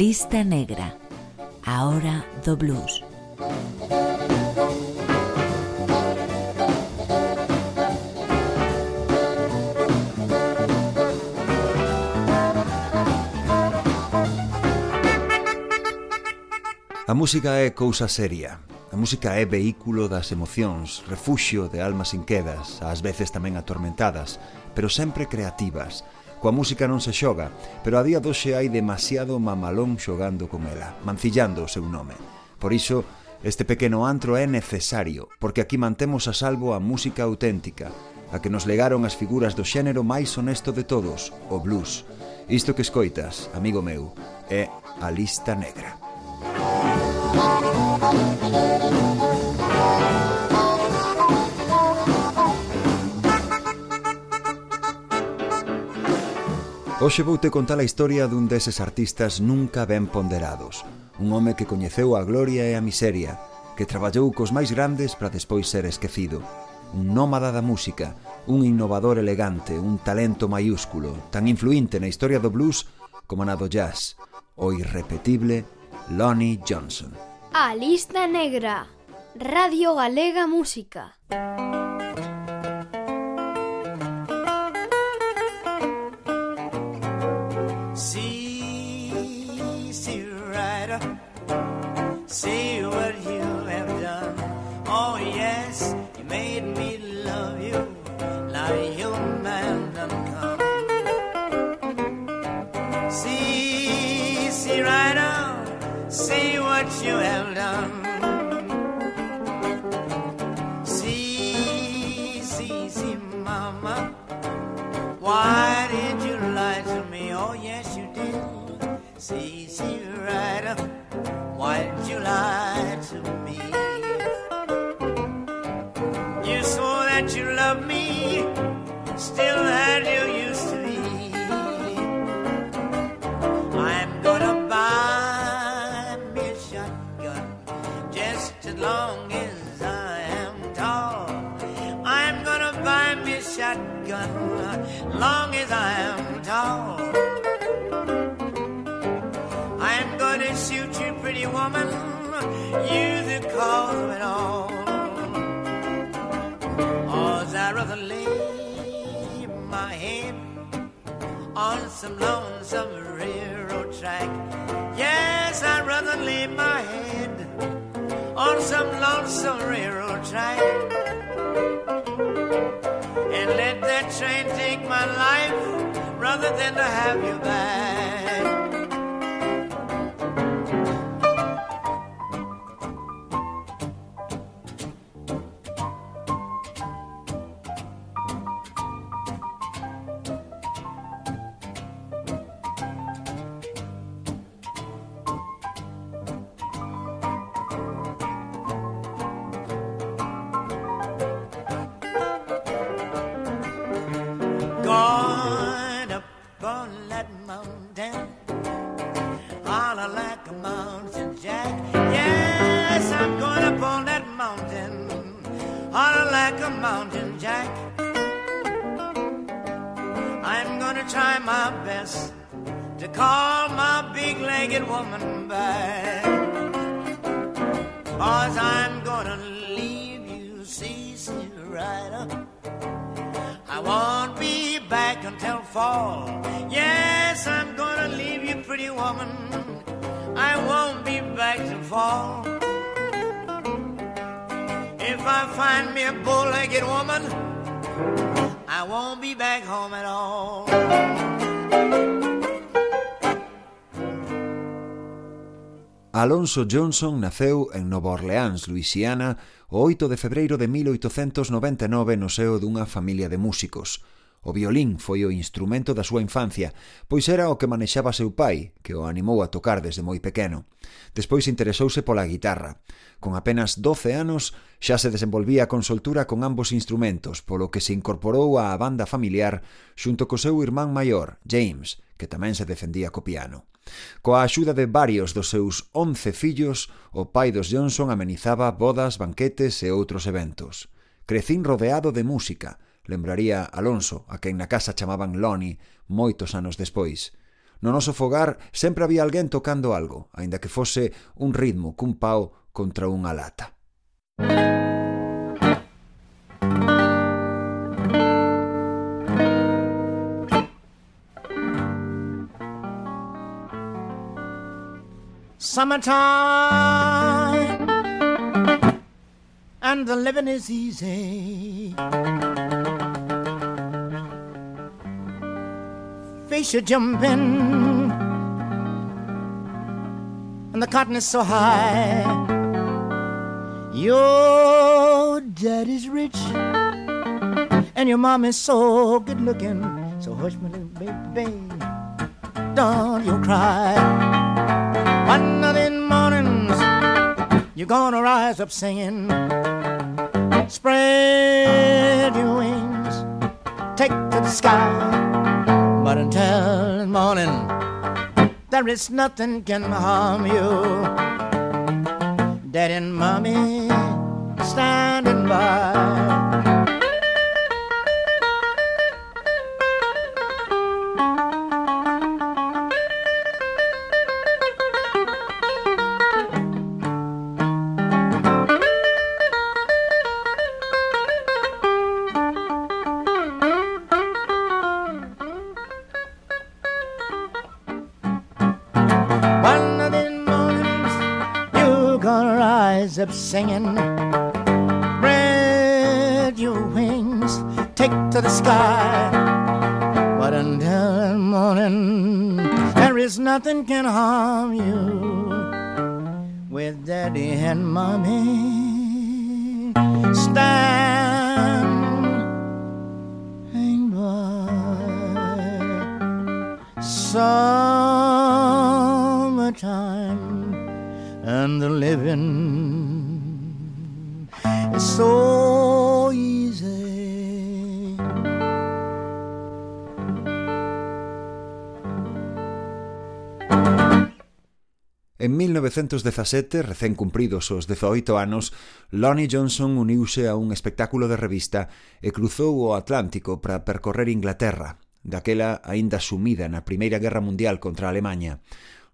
Lista Negra, a hora do blues. A música é cousa seria. A música é vehículo das emocións, refuxio de almas inquedas, ás veces tamén atormentadas, pero sempre creativas, Coa música non se xoga, pero a día doxe hai demasiado mamalón xogando con ela, mancillando o seu nome. Por iso, este pequeno antro é necesario, porque aquí mantemos a salvo a música auténtica, a que nos legaron as figuras do xénero máis honesto de todos, o blues. Isto que escoitas, amigo meu, é a lista negra. Música Hoxe vou te contar a historia dun deses artistas nunca ben ponderados, un home que coñeceu a gloria e a miseria, que traballou cos máis grandes para despois ser esquecido. Un nómada da música, un innovador elegante, un talento maiúsculo, tan influinte na historia do blues como na do jazz, o irrepetible Lonnie Johnson. A lista negra, Radio Galega Música. Música See, see you right. See you some lonesome railroad track. Yes, I'd rather lay my head on some lonesome railroad track and let that train take my life rather than to have you back. like a mountain jack. I'm gonna try my best to call my big legged woman back. Boys, I'm gonna leave you, Cecil rider. I won't be back until fall. Yes, I'm gonna leave you, pretty woman. I won't be back till fall. if I find me a bow-legged woman, I won't be back home at all. Alonso Johnson naceu en Nova Orleans, Luisiana, o 8 de febreiro de 1899 no seo dunha familia de músicos. O violín foi o instrumento da súa infancia, pois era o que manexaba seu pai, que o animou a tocar desde moi pequeno. Despois interesouse pola guitarra. Con apenas 12 anos, xa se desenvolvía con soltura con ambos instrumentos, polo que se incorporou á banda familiar xunto co seu irmán maior, James, que tamén se defendía co piano. Coa axuda de varios dos seus 11 fillos, o pai dos Johnson amenizaba bodas, banquetes e outros eventos. Crecín rodeado de música, lembraría Alonso, a quen na casa chamaban Loni moitos anos despois. No noso fogar sempre había alguén tocando algo, aínda que fose un ritmo cun pau contra unha lata. Summertime and the living is easy. Fish are jumping and the cotton is so high. Your daddy's rich and your mom is so good looking. So hush, my little baby, don't you cry. One of these mornings, you're gonna rise up singing. Spread your wings, take to the sky. But until morning, there is nothing can harm you. Daddy and mommy standing by. 1917, recén cumpridos os 18 anos, Lonnie Johnson uniuse a un espectáculo de revista e cruzou o Atlántico para percorrer Inglaterra, daquela aínda sumida na Primeira Guerra Mundial contra a Alemanha.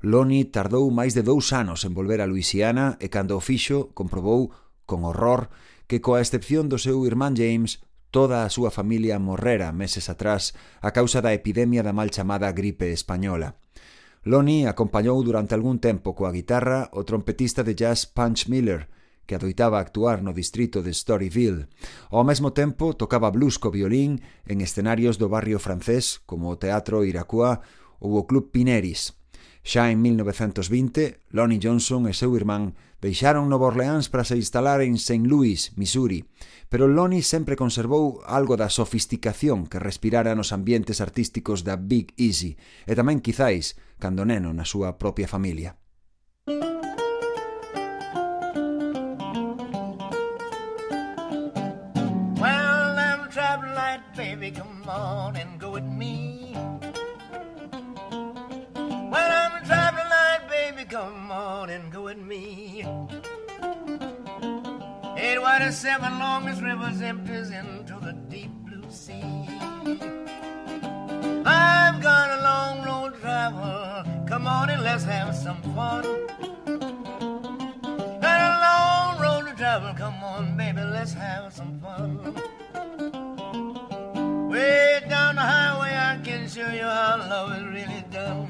Lonnie tardou máis de dous anos en volver a Luisiana e cando o fixo comprobou, con horror, que coa excepción do seu irmán James, toda a súa familia morrera meses atrás a causa da epidemia da mal chamada gripe española. Lonnie acompañou durante algún tempo coa guitarra o trompetista de jazz Punch Miller, que adoitaba actuar no distrito de Storyville. Ao mesmo tempo, tocaba blues co violín en escenarios do barrio francés, como o Teatro Iracua ou o Club Pineris. Xa en 1920, Lonnie Johnson e seu irmán deixaron Nova Orleans para se instalar en St. Louis, Missouri, pero Loni sempre conservou algo da sofisticación que respirara nos ambientes artísticos da Big Easy e tamén, quizáis, cando neno na súa propia familia. Well, I'm traveling light, baby, come on and go with me. Well, I'm traveling light, baby, come on and go with me. Wide and seven longest rivers empties into the deep blue sea. I've got a long road travel. Come on and let's have some fun. Got a long road to travel. Come on, baby, let's have some fun. Way down the highway, I can show you how love is really done.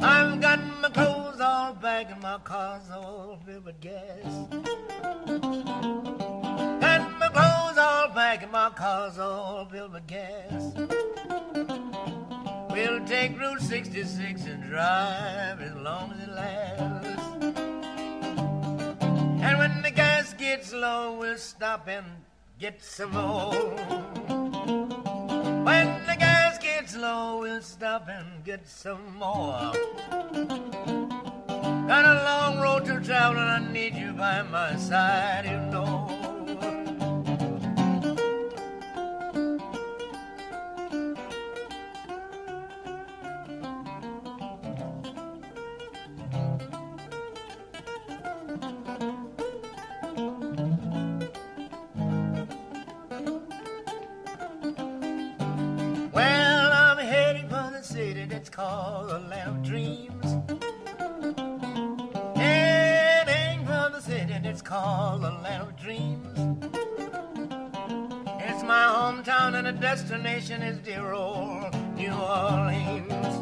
I've got my clothes all back and my car's all filled with gas. Got my clothes all back and my car's all filled with gas. We'll take Route 66 and drive as long as it lasts. And when the gas gets low, we'll stop and get some more. When the gas gets low, we'll stop and get some more. Got a long road to travel, and I need you by my side, you know. Well, I'm heading for the city that's called the land of dreams. Called the land of dreams. It's my hometown and the destination is dear old New Orleans.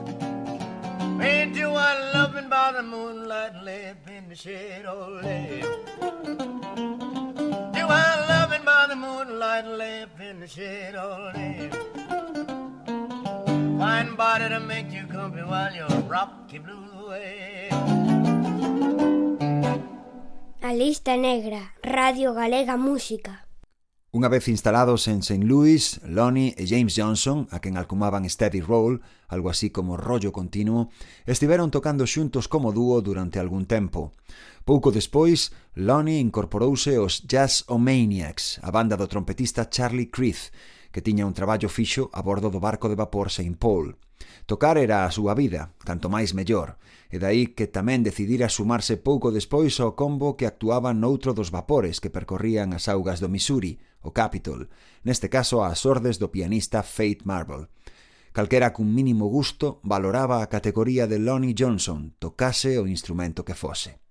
Ain't you I loving by the moonlight lip in the shade of lip? Do I loving by the moonlight lip in the shade of lip? Fine body to make you comfy while your rocky blues away. A lista negra, Radio Galega Música. Unha vez instalados en St. Louis, Lonnie e James Johnson, a quen alcumaban Steady Roll, algo así como rollo continuo, estiveron tocando xuntos como dúo durante algún tempo. Pouco despois, Lonnie incorporouse aos Jazz O'Maniacs, a banda do trompetista Charlie Creeth, que tiña un traballo fixo a bordo do barco de vapor St. Paul. Tocar era a súa vida, canto máis mellor, e dai que tamén decidira sumarse pouco despois ao combo que actuaba noutro dos vapores que percorrían as augas do Missouri, o Capitol, neste caso ás ordes do pianista Fate Marble. Calquera cun mínimo gusto valoraba a categoría de Lonnie Johnson, tocase o instrumento que fose.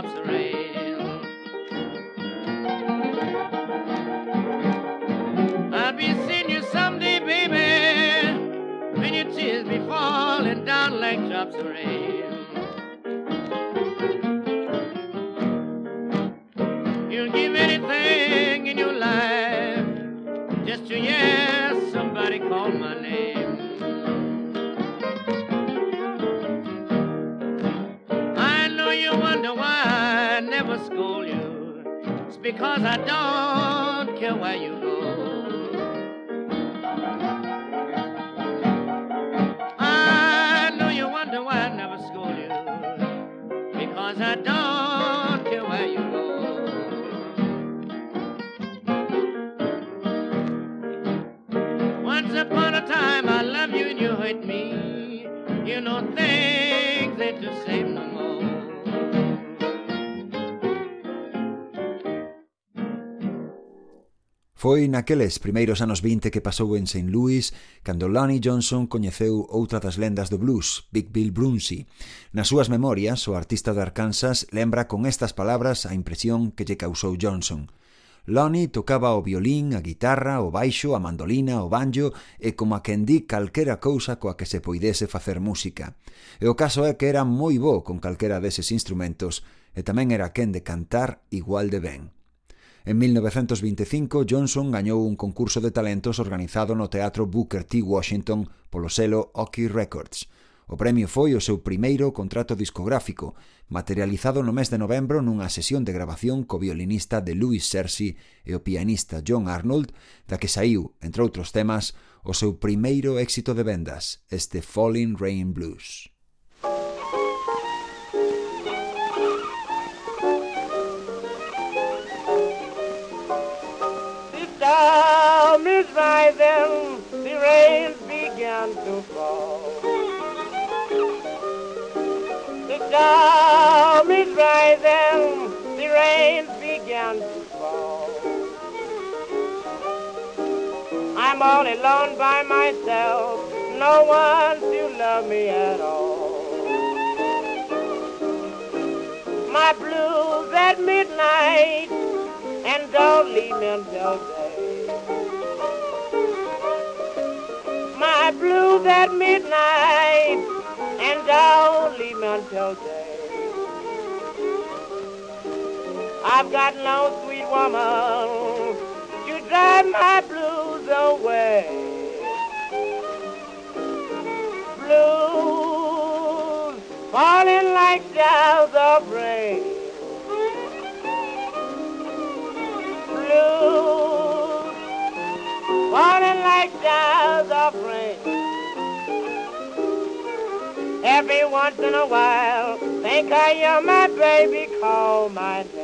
Drops of rain. I'll be seeing you someday, baby, your tears be falling down like drops of rain. You'll give anything in your life just to hear somebody call my because I don't care where you go. I know you wonder why I never scold you because I don't care where you go. Once upon a time I loved you and you hurt me. You know things ain't the same no Foi naqueles primeiros anos 20 que pasou en St. Louis cando Lonnie Johnson coñeceu outra das lendas do blues, Big Bill Brunsey. Nas súas memorias, o artista de Arkansas lembra con estas palabras a impresión que lle causou Johnson. Lonnie tocaba o violín, a guitarra, o baixo, a mandolina, o banjo e como a quen di calquera cousa coa que se poidese facer música. E o caso é que era moi bo con calquera deses instrumentos e tamén era quen de cantar igual de ben. En 1925, Johnson gañou un concurso de talentos organizado no Teatro Booker T. Washington polo selo Oki Records. O premio foi o seu primeiro contrato discográfico, materializado no mes de novembro nunha sesión de grabación co violinista de Louis Searcy e o pianista John Arnold, da que saiu, entre outros temas, o seu primeiro éxito de vendas, este Falling Rain Blues. Is rising, the rain began to fall. The storm is rising, the rain began to fall. I'm all alone by myself, no one to love me at all. My blues at midnight, and don't leave me until Blues at midnight and don't leave me until day. I've got no sweet woman to drive my blues away. Blues falling like showers of rain. Blues falling like showers of rain. Every once in a while, think I am my baby, call my name.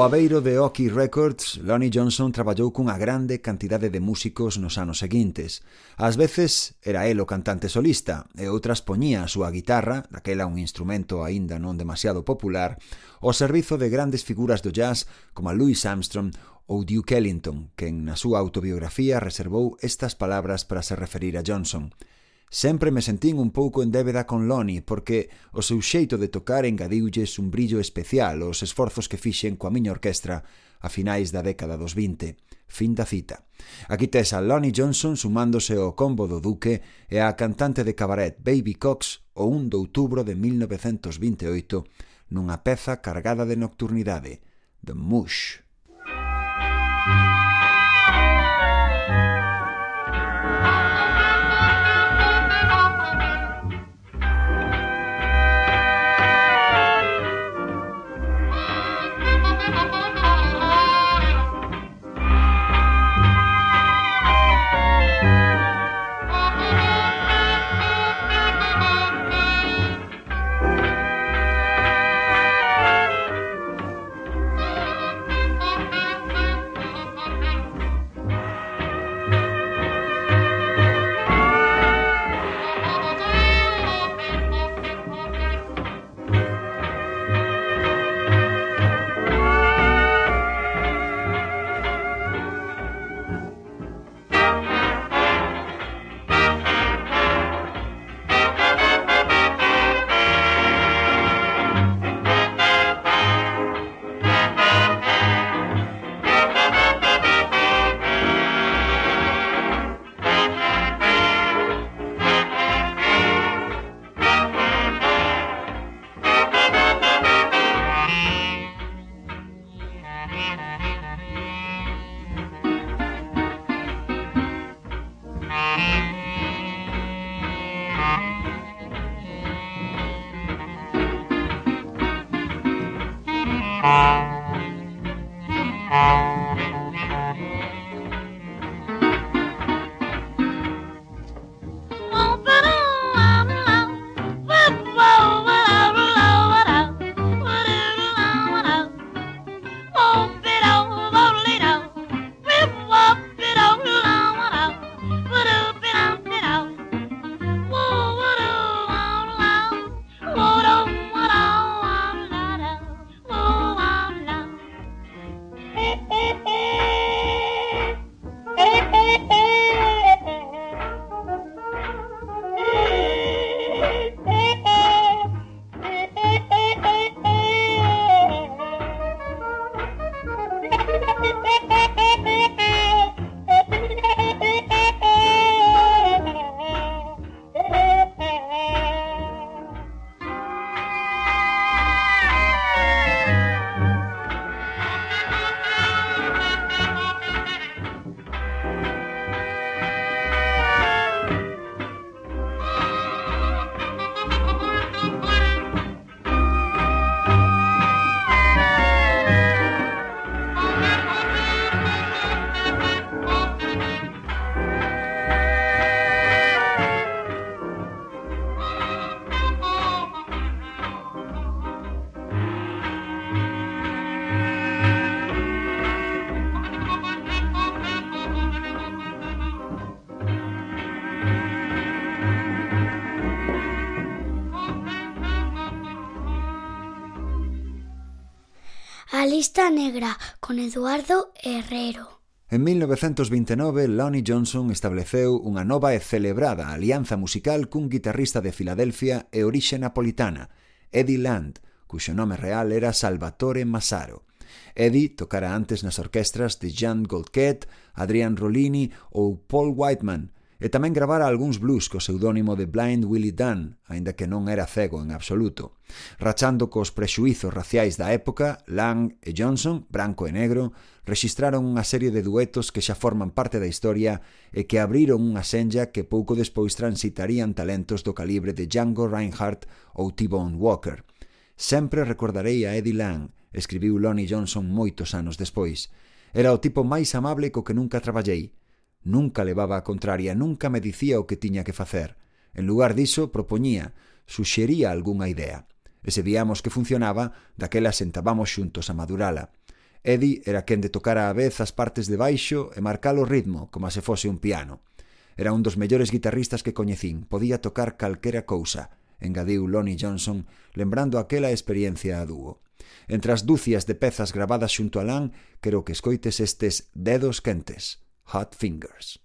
O abeiro de Oki Records, Lonnie Johnson traballou cunha grande cantidade de músicos nos anos seguintes. Ás veces era el o cantante solista e outras poñía a súa guitarra, daquela un instrumento aínda non demasiado popular, ao servizo de grandes figuras do jazz como Louis Armstrong ou Duke Ellington, quen na súa autobiografía reservou estas palabras para se referir a Johnson – Sempre me sentín un pouco en débeda con Loni porque o seu xeito de tocar engadiulles un brillo especial aos esforzos que fixen coa miña orquestra a finais da década dos 20. Fin da cita. Aquí tes a Lonnie Johnson sumándose ao combo do Duque e a cantante de cabaret Baby Cox o 1 de outubro de 1928 nunha peza cargada de nocturnidade, The Mush. Música Eduardo Herrero. En 1929, Lonnie Johnson estableceu unha nova e celebrada alianza musical cun guitarrista de Filadelfia e orixe napolitana, Eddie Land, cuxo nome real era Salvatore Massaro. Eddie tocara antes nas orquestras de Jean Goldquet, Adrian Rollini ou Paul Whiteman, e tamén gravara algúns blues co pseudónimo de Blind Willie Dunn, aínda que non era cego en absoluto. Rachando cos prexuizos raciais da época, Lang e Johnson, branco e negro, rexistraron unha serie de duetos que xa forman parte da historia e que abriron unha senlla que pouco despois transitarían talentos do calibre de Django Reinhardt ou T-Bone Walker. Sempre recordarei a Eddie Lang, escribiu Lonnie Johnson moitos anos despois. Era o tipo máis amable co que nunca traballei, Nunca levaba a contraria, nunca me dicía o que tiña que facer. En lugar diso, propoñía, suxería algunha idea. E se víamos que funcionaba, daquela sentábamos xuntos a madurala. Eddie era quen de tocar á vez as partes de baixo e marcar o ritmo, como se fose un piano. Era un dos mellores guitarristas que coñecín, podía tocar calquera cousa, engadiu Lonnie Johnson, lembrando aquela experiencia a dúo. Entre as dúcias de pezas grabadas xunto a Lan, quero que escoites estes dedos quentes. Hot fingers.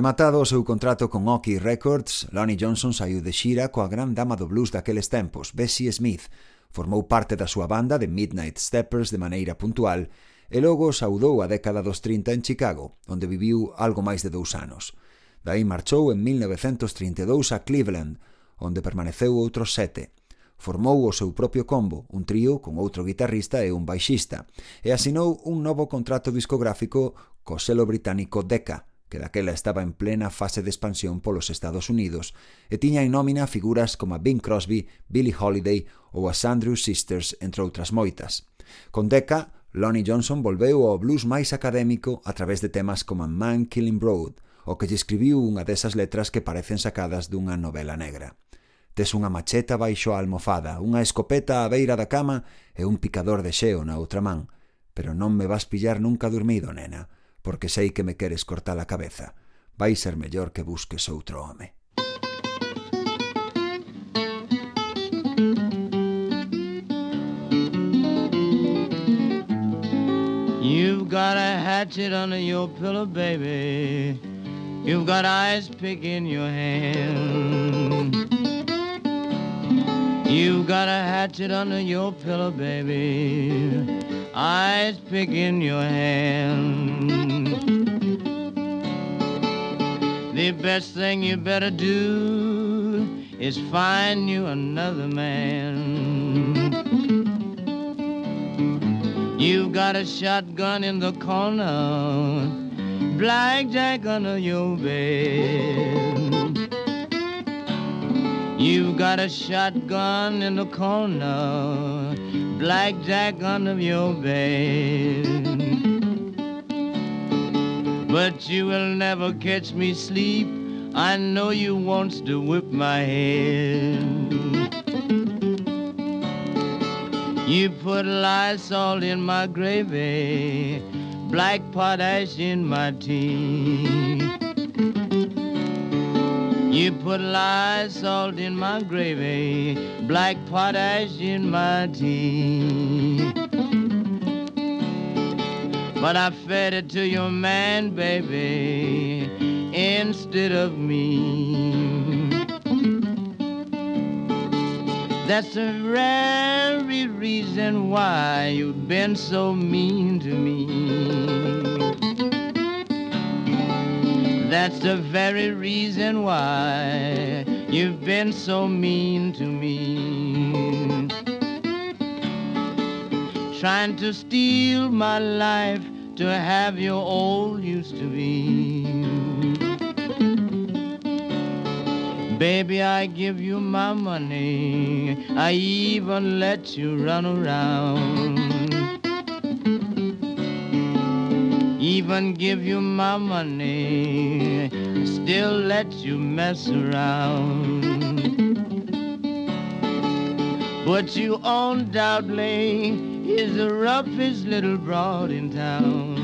rematado o seu contrato con Oki Records, Lonnie Johnson saiu de xira coa gran dama do blues daqueles tempos, Bessie Smith. Formou parte da súa banda de Midnight Steppers de maneira puntual e logo saudou a década dos 30 en Chicago, onde viviu algo máis de dous anos. Daí marchou en 1932 a Cleveland, onde permaneceu outros sete. Formou o seu propio combo, un trío con outro guitarrista e un baixista, e asinou un novo contrato discográfico co selo británico Decca, que daquela estaba en plena fase de expansión polos Estados Unidos e tiña en nómina figuras como a Bing Crosby, Billie Holiday ou as Andrew Sisters, entre outras moitas. Con Decca, Lonnie Johnson volveu ao blues máis académico a través de temas como Man Killing Road, o que lle escribiu unha desas letras que parecen sacadas dunha novela negra. Tes unha macheta baixo a almofada, unha escopeta á beira da cama e un picador de xeo na outra man. Pero non me vas pillar nunca dormido, nena porque sei que me queres cortar a cabeza. Vai ser mellor que busques outro home. You've got a hatchet under your pillow, baby. You've got ice pick in your hand. You've got a hatchet under your pillow, baby. Ice pick in your hand. The best thing you better do is find you another man. You've got a shotgun in the corner, blackjack under your bed. You've got a shotgun in the corner, blackjack under your bed. But you will never catch me sleep. I know you wants to whip my head. You put Lysol in my gravy, black potash in my tea. You put lye, salt in my gravy, black potash in my tea. But I fed it to your man, baby, instead of me. That's the very reason why you've been so mean to me. That's the very reason why you've been so mean to me. Trying to steal my life to have your old used to be. Baby, I give you my money. I even let you run around. Even give you my money, still let you mess around. But you undoubtedly is the roughest little broad in town.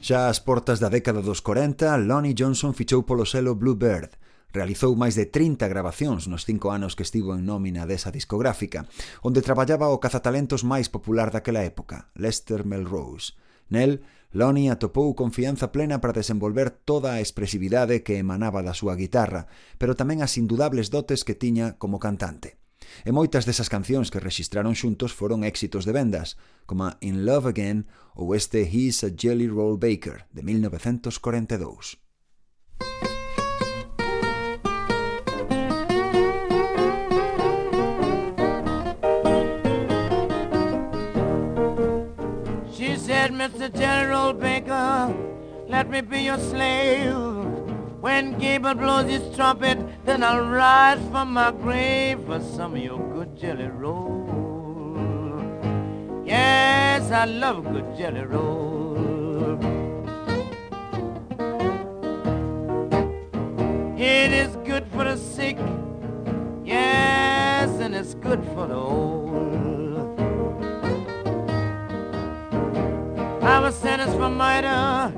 Xa ás portas da década dos 40, Lonnie Johnson fichou polo selo Bluebird, Realizou máis de 30 grabacións nos cinco anos que estivo en nómina desa discográfica, onde traballaba o cazatalentos máis popular daquela época, Lester Melrose. Nel, Lonnie atopou confianza plena para desenvolver toda a expresividade que emanaba da súa guitarra, pero tamén as indudables dotes que tiña como cantante. E moitas desas cancións que rexistraron xuntos foron éxitos de vendas, como In Love Again ou este He's a Jelly Roll Baker, de 1942. Mr. General Baker, let me be your slave. When Gable blows his trumpet, then I'll rise from my grave for some of your good jelly roll. Yes, I love good jelly roll. It is good for the sick, yes, and it's good for the old. I was sentenced for murder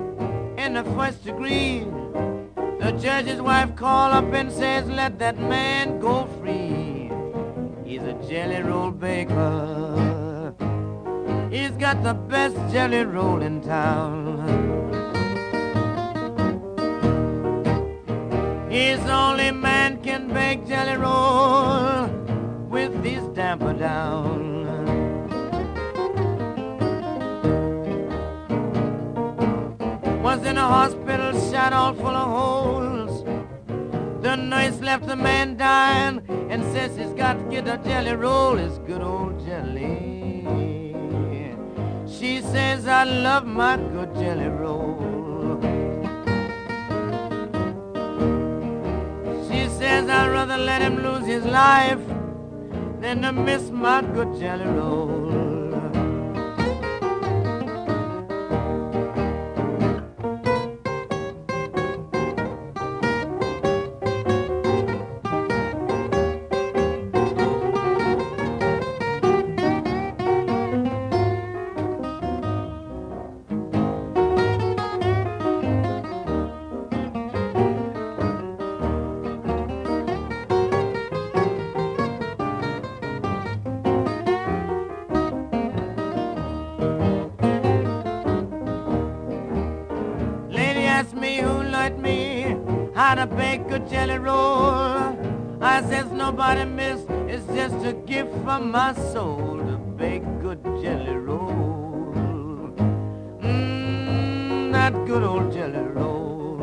in the first degree. The judge's wife called up and says, let that man go free. He's a jelly roll baker. He's got the best jelly roll in town. He's the only man can bake jelly roll with his damper down. In a hospital shot all full of holes. The nurse left the man dying and says he's got to get a jelly roll. his good old jelly. She says I love my good jelly roll. She says I'd rather let him lose his life than to miss my good jelly roll. To bake a jelly roll. I says nobody miss, it's just a gift from my soul to bake good jelly roll. Mmm, that good old jelly roll.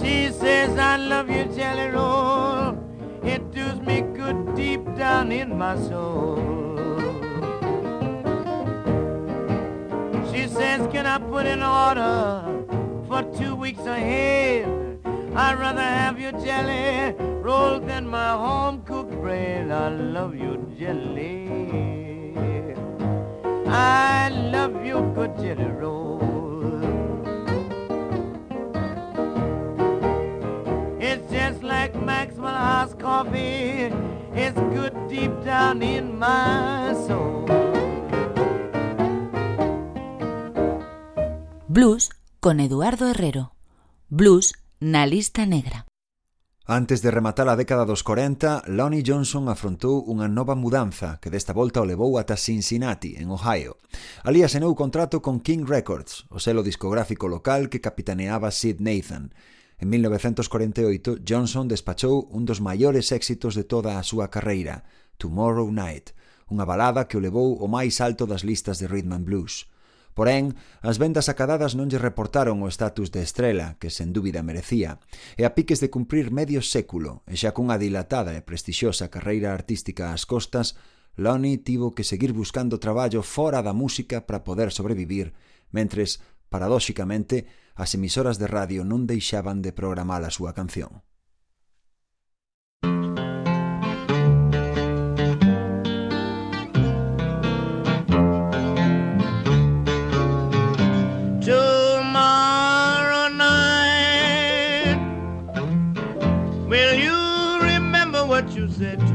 She says I love you jelly roll. It does me good deep down in my soul. She says, can I put in order for two weeks ahead? I'd rather have your jelly rolled than my home cooked bread. I love your jelly. I love your good jelly roll. It's just like Maxwell House coffee. It's good deep down in my soul. Blues con Eduardo Herrero. Blues na lista negra. Antes de rematar a década dos 40, Lonnie Johnson afrontou unha nova mudanza que desta volta o levou ata Cincinnati, en Ohio. Ali asenou contrato con King Records, o selo discográfico local que capitaneaba Sid Nathan. En 1948, Johnson despachou un dos maiores éxitos de toda a súa carreira, Tomorrow Night, unha balada que o levou o máis alto das listas de rhythm and blues. Porén, as vendas acadadas non lle reportaron o estatus de estrela, que sen dúbida merecía, e a piques de cumprir medio século, e xa cunha dilatada e prestixiosa carreira artística ás costas, Lonnie tivo que seguir buscando traballo fora da música para poder sobrevivir, mentres, paradóxicamente, as emisoras de radio non deixaban de programar a súa canción. that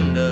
agenda. Uh,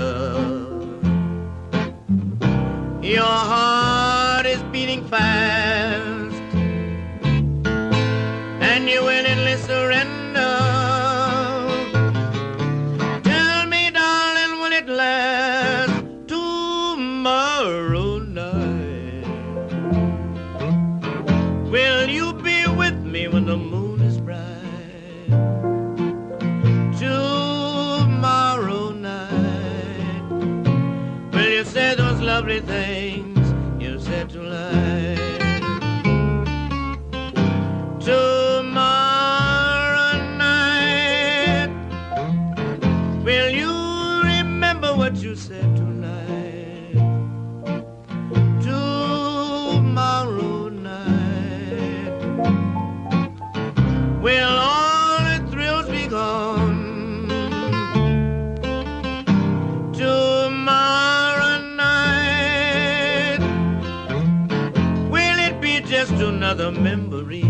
another memory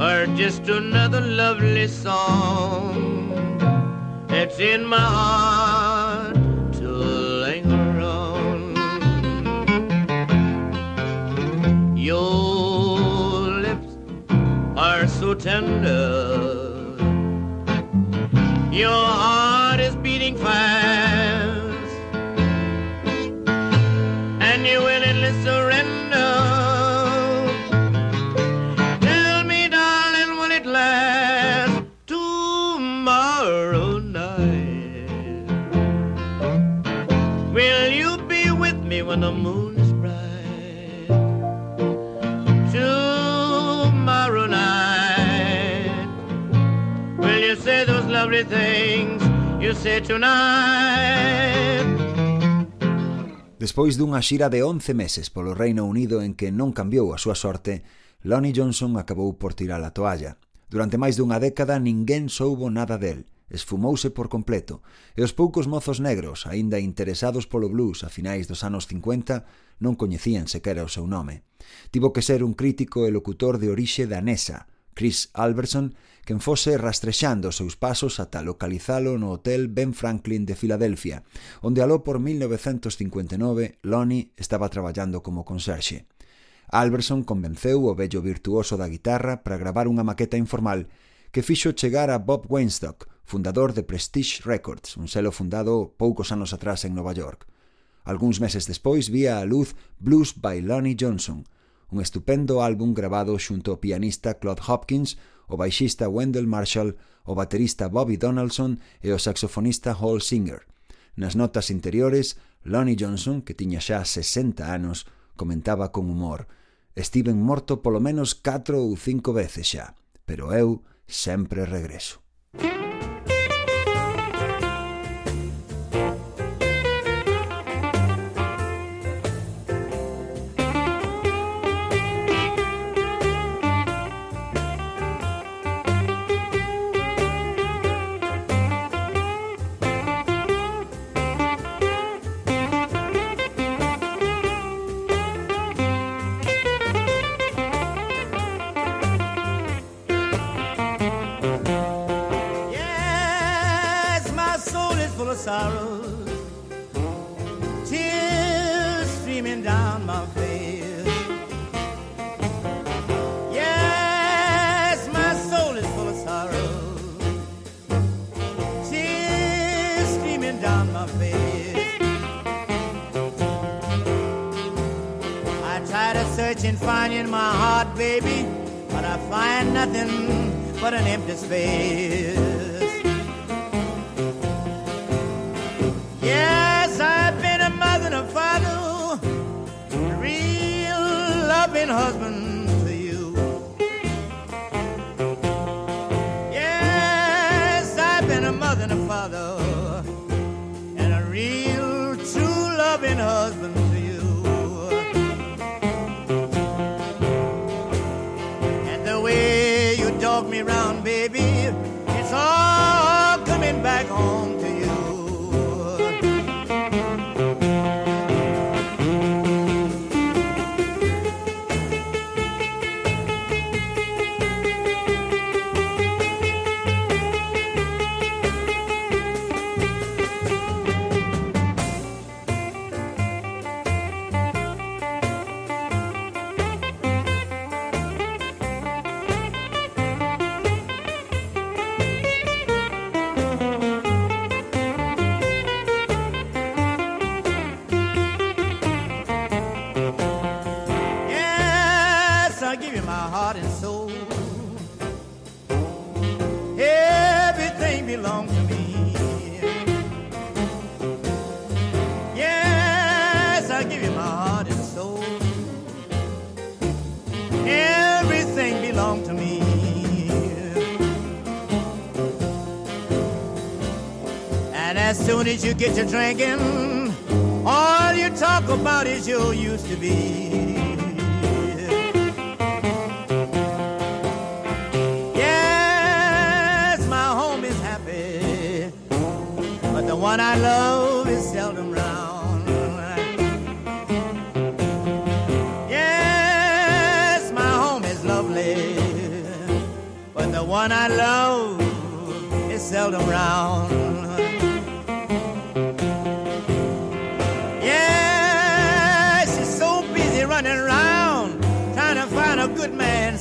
or just another lovely song that's in my heart to linger on. Your lips are so tender. Your Despois dunha xira de 11 meses polo Reino Unido en que non cambiou a súa sorte, Lonnie Johnson acabou por tirar a toalla. Durante máis dunha década ninguén soubo nada del, esfumouse por completo, e os poucos mozos negros, aínda interesados polo blues a finais dos anos 50, non coñecían sequera o seu nome. Tivo que ser un crítico e locutor de orixe danesa, Chris Alberson, quen fose rastrexando os seus pasos ata localizalo no Hotel Ben Franklin de Filadelfia, onde aló por 1959 Lonnie estaba traballando como conserxe. Alberson convenceu o vello virtuoso da guitarra para gravar unha maqueta informal que fixo chegar a Bob Weinstock, fundador de Prestige Records, un selo fundado poucos anos atrás en Nova York. Algúns meses despois vía a luz Blues by Lonnie Johnson, un estupendo álbum grabado xunto ao pianista Claude Hopkins o baixista Wendell Marshall, o baterista Bobby Donaldson e o saxofonista Hall Singer. Nas notas interiores, Lonnie Johnson, que tiña xa 60 anos, comentaba con humor Estiven morto polo menos 4 ou 5 veces xa, pero eu sempre regreso. is you get your drinking. All you talk about is your used to be. Yes, my home is happy, but the one I love is seldom round. Yes, my home is lovely, but the one I love is seldom round.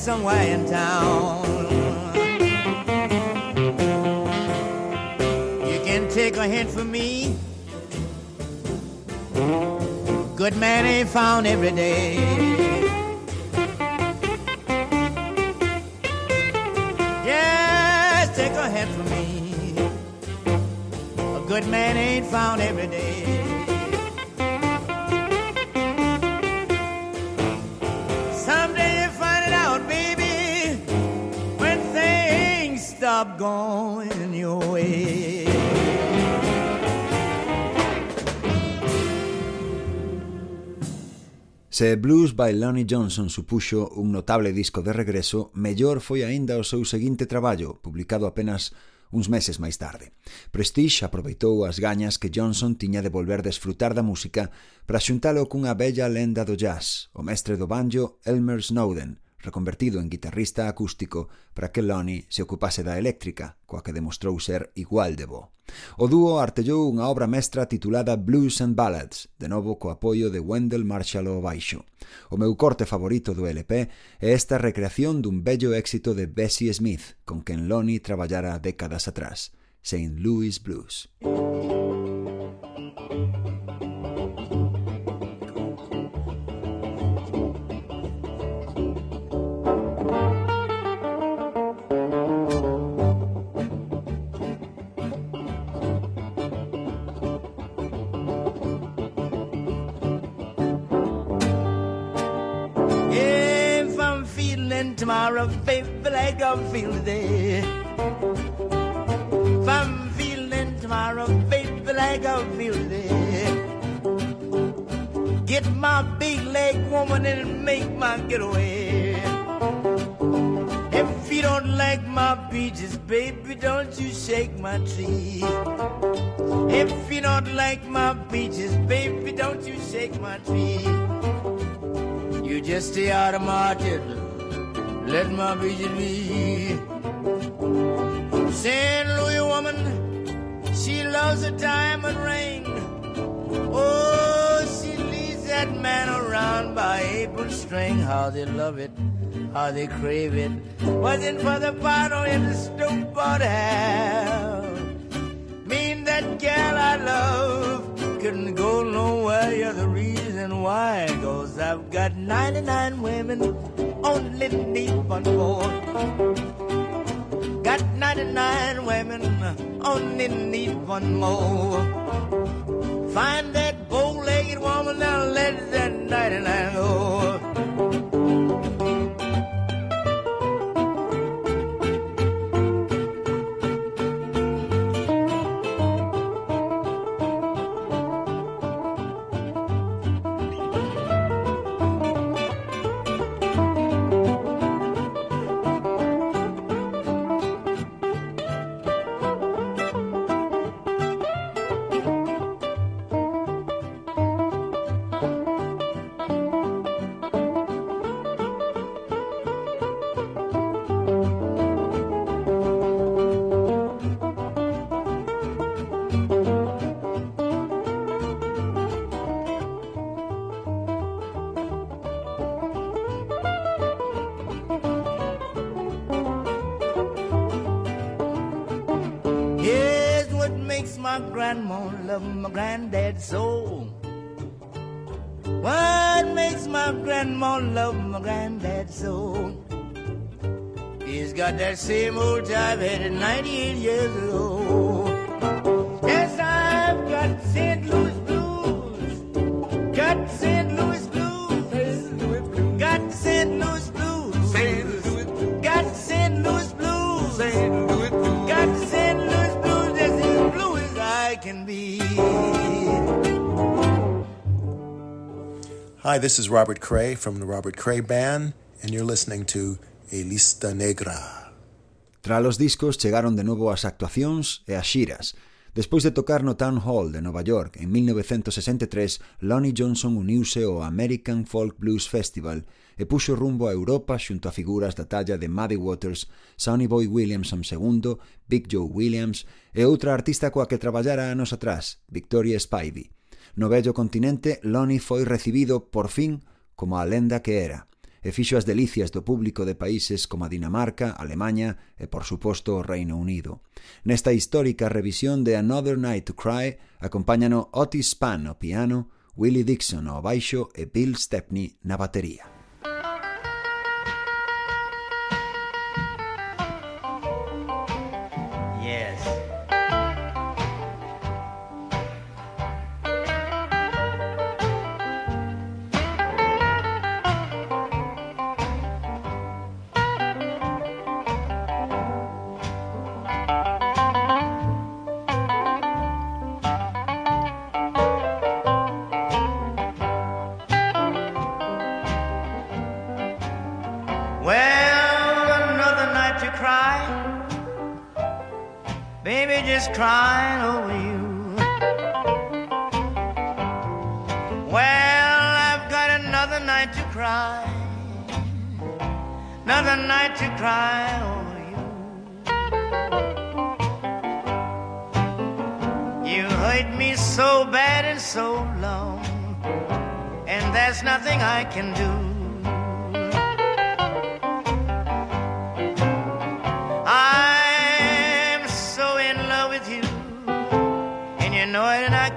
Somewhere in town. You can take a hint from me. Good man ain't found every day. Yes, take a hint from me. A good man ain't found every day. stop going your way. Se Blues by Lonnie Johnson supuxo un notable disco de regreso, mellor foi aínda o seu seguinte traballo, publicado apenas uns meses máis tarde. Prestige aproveitou as gañas que Johnson tiña de volver desfrutar da música para xuntalo cunha bella lenda do jazz, o mestre do banjo Elmer Snowden, reconvertido en guitarrista acústico para que Lonnie se ocupase da eléctrica, coa que demostrou ser igual de bo. O dúo artellou unha obra mestra titulada Blues and Ballads, de novo co apoio de Wendell Marshall ao baixo. O meu corte favorito do LP é esta recreación dun bello éxito de Bessie Smith, con quen Lonnie traballara décadas atrás, St. Louis Blues. Tomorrow, baby, like I'm feeling today. If I'm feeling tomorrow, baby, like I'm feeling today. Get my big leg woman and make my getaway. If you don't like my peaches, baby, don't you shake my tree. If you don't like my peaches, baby, don't you shake my tree. You just stay out of my market let my vision be. St. Louis woman, she loves a diamond ring. Oh, she leads that man around by apron string. How they love it, how they crave it. Wasn't for the bottle in the stove but. Mean that gal I love couldn't go nowhere. You're the reason why. Cause I've got 99 women only need one more. Got 99 women, only need one more. Find that bow-legged woman, now let that 99 go. Got that same old jive head at 98 years old. Yes, I've got St. Louis blues. Got St. Louis blues. Got St. Louis blues. St. Louis. Got St. Louis blues. St. Louis. Got St. Louis blues. That's as blue as I can be. Hi, this is Robert Cray from the Robert Cray Band, and you're listening to A Lista Negra. Tralos discos chegaron de novo as actuacións e as xiras. Despois de tocar no Town Hall de Nova York en 1963, Lonnie Johnson uniuse ao American Folk Blues Festival e puxo rumbo a Europa xunto a figuras da talla de Muddy Waters, Sonny Boy Williamson II, Big Joe Williams e outra artista coa que traballara anos atrás, Victoria Spivey. No vello continente, Lonnie foi recibido, por fin, como a lenda que era – e fixo as delicias do público de países como a Dinamarca, Alemanha e, por suposto, o Reino Unido. Nesta histórica revisión de Another Night to Cry acompáñano Otis Spann ao piano, Willie Dixon ao baixo e Bill Stepney na batería.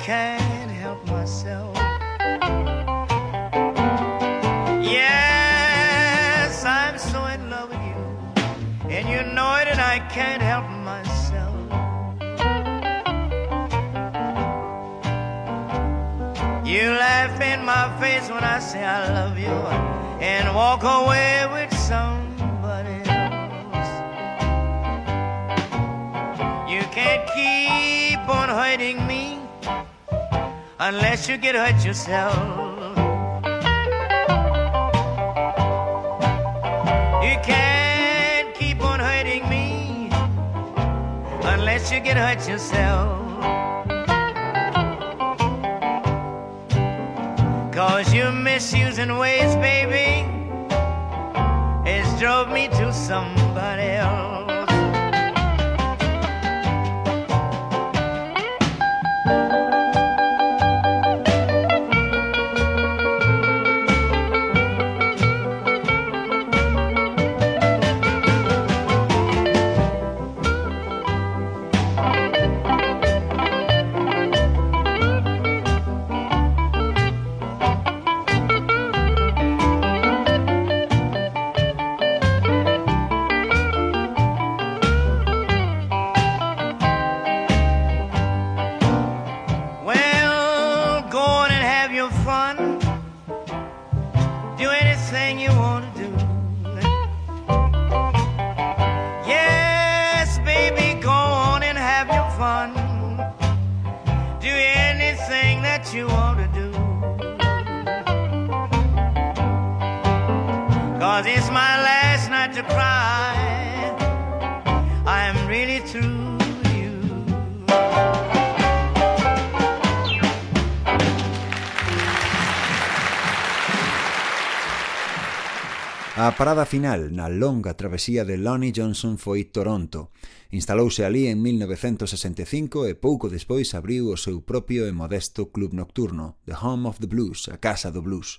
Can't help myself. Yes, I'm so in love with you, and you know it, and I can't help myself. You laugh in my face when I say I love you, and walk away unless you get hurt yourself. You can't keep on hurting me unless you get hurt yourself. Cause your misusing ways, baby, has drove me to somebody Cause it's my last night to cry. I am really through you. A parada final na longa travesía de Lonnie Johnson foi Toronto. Instalouse ali en 1965 e pouco despois abriu o seu propio e modesto club nocturno, The Home of the Blues, a Casa do Blues.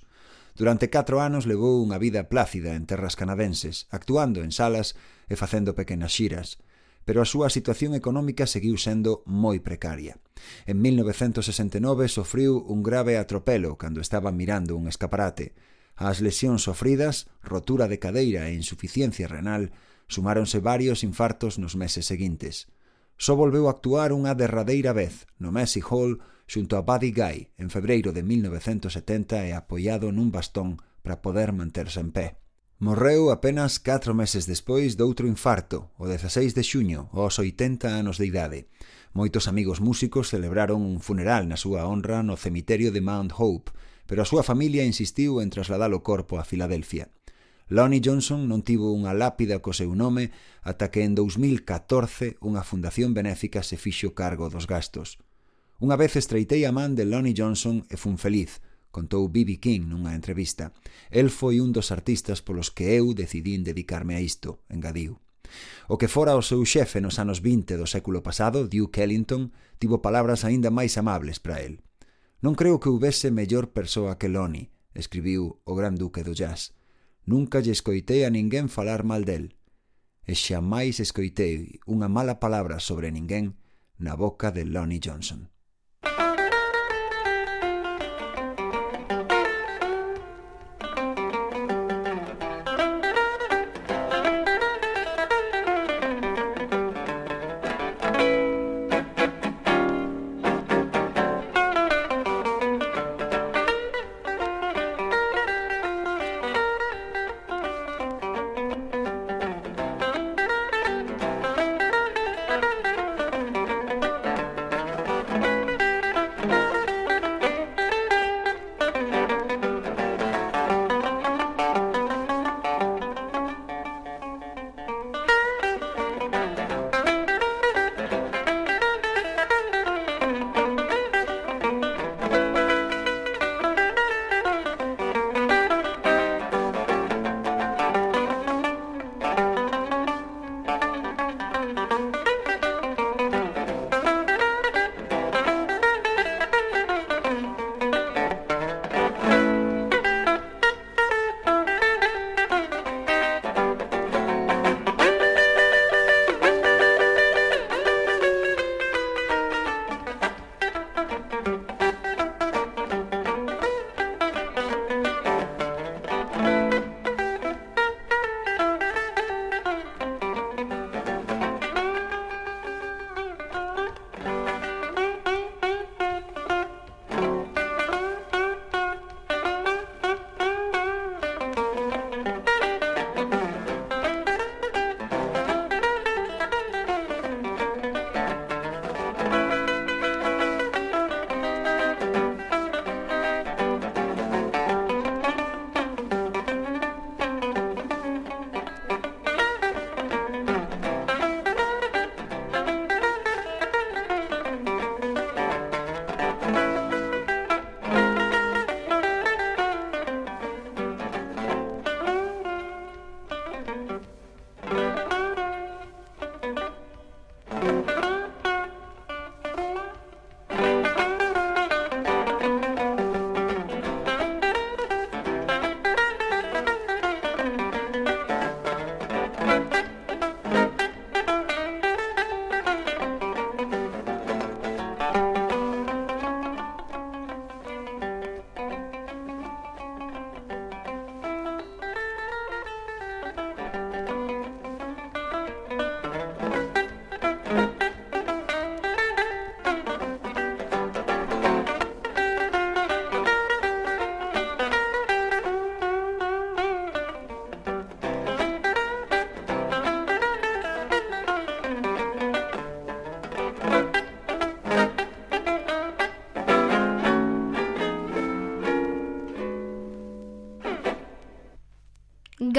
Durante catro anos levou unha vida plácida en terras canadenses, actuando en salas e facendo pequenas xiras, pero a súa situación económica seguiu sendo moi precaria. En 1969 sofriu un grave atropelo cando estaba mirando un escaparate. As lesións sofridas, rotura de cadeira e insuficiencia renal, sumáronse varios infartos nos meses seguintes. Só volveu a actuar unha derradeira vez, no Messi Hall, xunto a Buddy Guy en febreiro de 1970 e apoiado nun bastón para poder manterse en pé. Morreu apenas 4 meses despois doutro infarto, o 16 de xuño, aos 80 anos de idade. Moitos amigos músicos celebraron un funeral na súa honra no cemiterio de Mount Hope, pero a súa familia insistiu en trasladar o corpo a Filadelfia. Lonnie Johnson non tivo unha lápida co seu nome ata que en 2014 unha fundación benéfica se fixo cargo dos gastos. Unha vez estreitei a man de Lonnie Johnson e fun feliz, contou B.B. King nunha entrevista. El foi un dos artistas polos que eu decidín dedicarme a isto, engadiu. O que fora o seu xefe nos anos 20 do século pasado, Duke Ellington, tivo palabras aínda máis amables para el. Non creo que houbese mellor persoa que Lonnie, escribiu o gran duque do jazz. Nunca lle escoitei a ninguén falar mal del. E xamais escoitei unha mala palabra sobre ninguén na boca de Lonnie Johnson.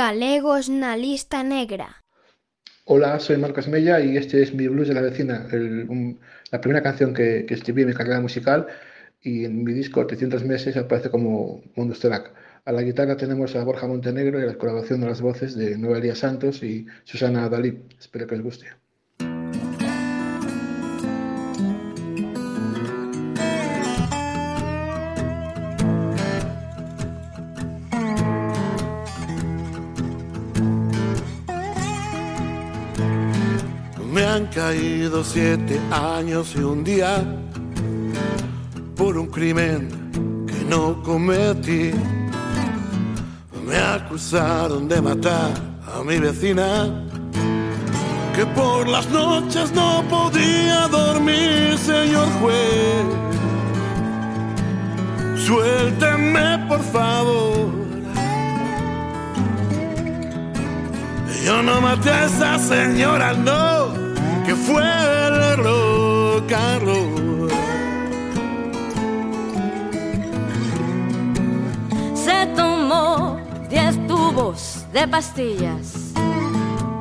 Galegos na lista negra. Hola, soy Marcos Mella y este es mi blues de la vecina, la primera canción que, escribí en mi carrera musical y en mi disco 300 meses aparece como Mundo Track. A la guitarra tenemos a Borja Montenegro y la colaboración de las voces de Elías Santos y Susana Dalí. Espero que os guste. Caído siete años y un día por un crimen que no cometí. Me acusaron de matar a mi vecina, que por las noches no podía dormir, señor juez. Suélteme, por favor. Yo no maté a esa señora, no que fue el Carlos. Se tomó diez tubos de pastillas,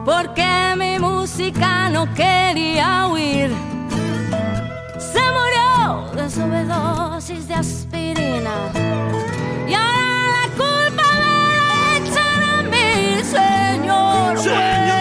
porque mi música no quería huir. Se murió de sobredosis de aspirina. Y ahora la culpa me la echan a mí, señor. Señor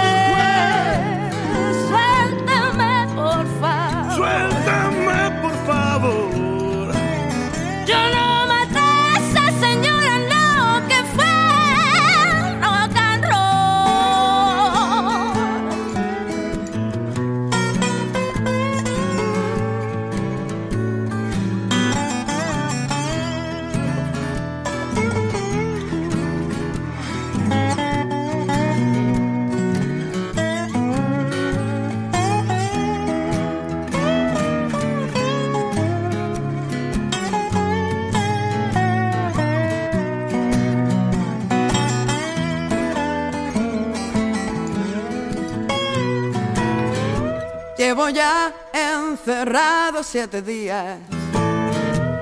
Llevo ya encerrado siete días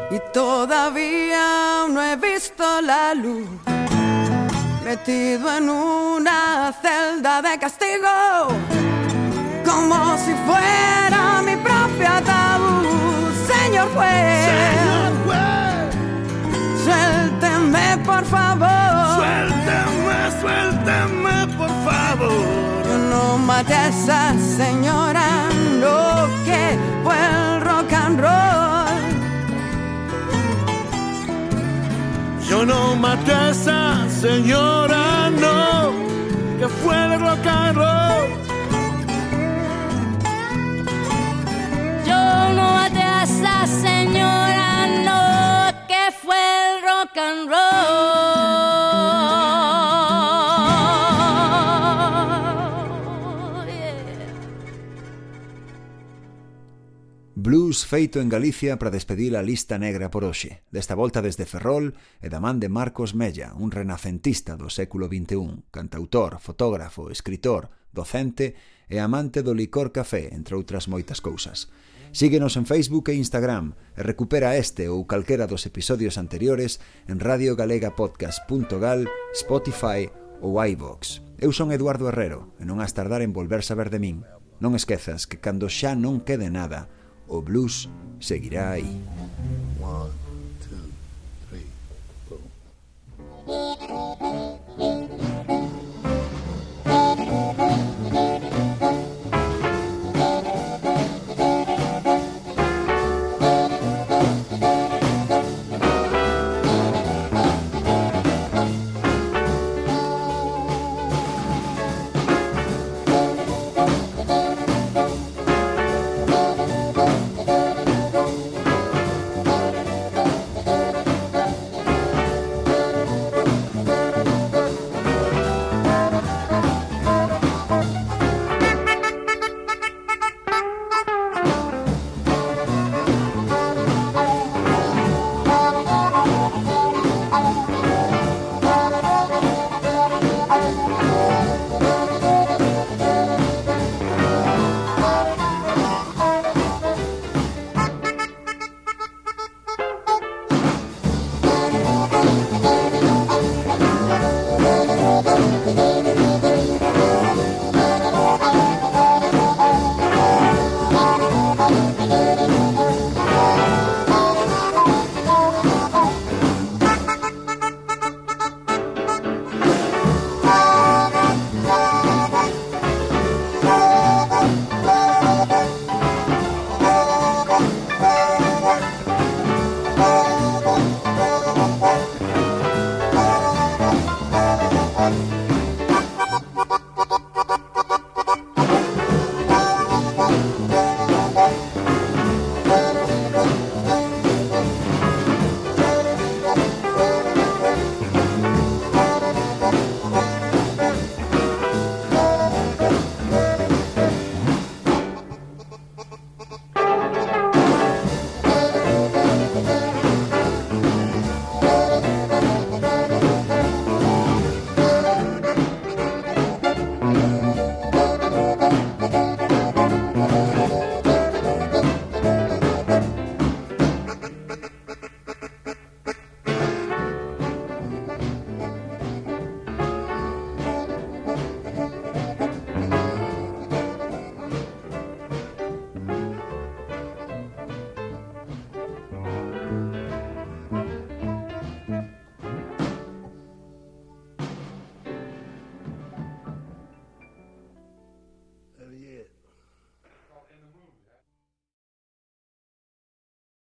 y todavía no he visto la luz. Metido en una celda de castigo, como si fuera mi propia ataúd. Señor juez, Señor juez. suélteme por favor. Suéltame, suéltame, por favor. Yo no maté a esa señora, Yo no maté a esa señora, feito en Galicia para despedir a lista negra por hoxe, desta volta desde Ferrol e da man de Marcos Mella, un renacentista do século XXI, cantautor, fotógrafo, escritor, docente e amante do licor café, entre outras moitas cousas. Síguenos en Facebook e Instagram e recupera este ou calquera dos episodios anteriores en radiogalegapodcast.gal, Spotify ou iVox. Eu son Eduardo Herrero e non has tardar en volver saber de min. Non esquezas que cando xa non quede nada, o blues seguirá aí. One, two, three,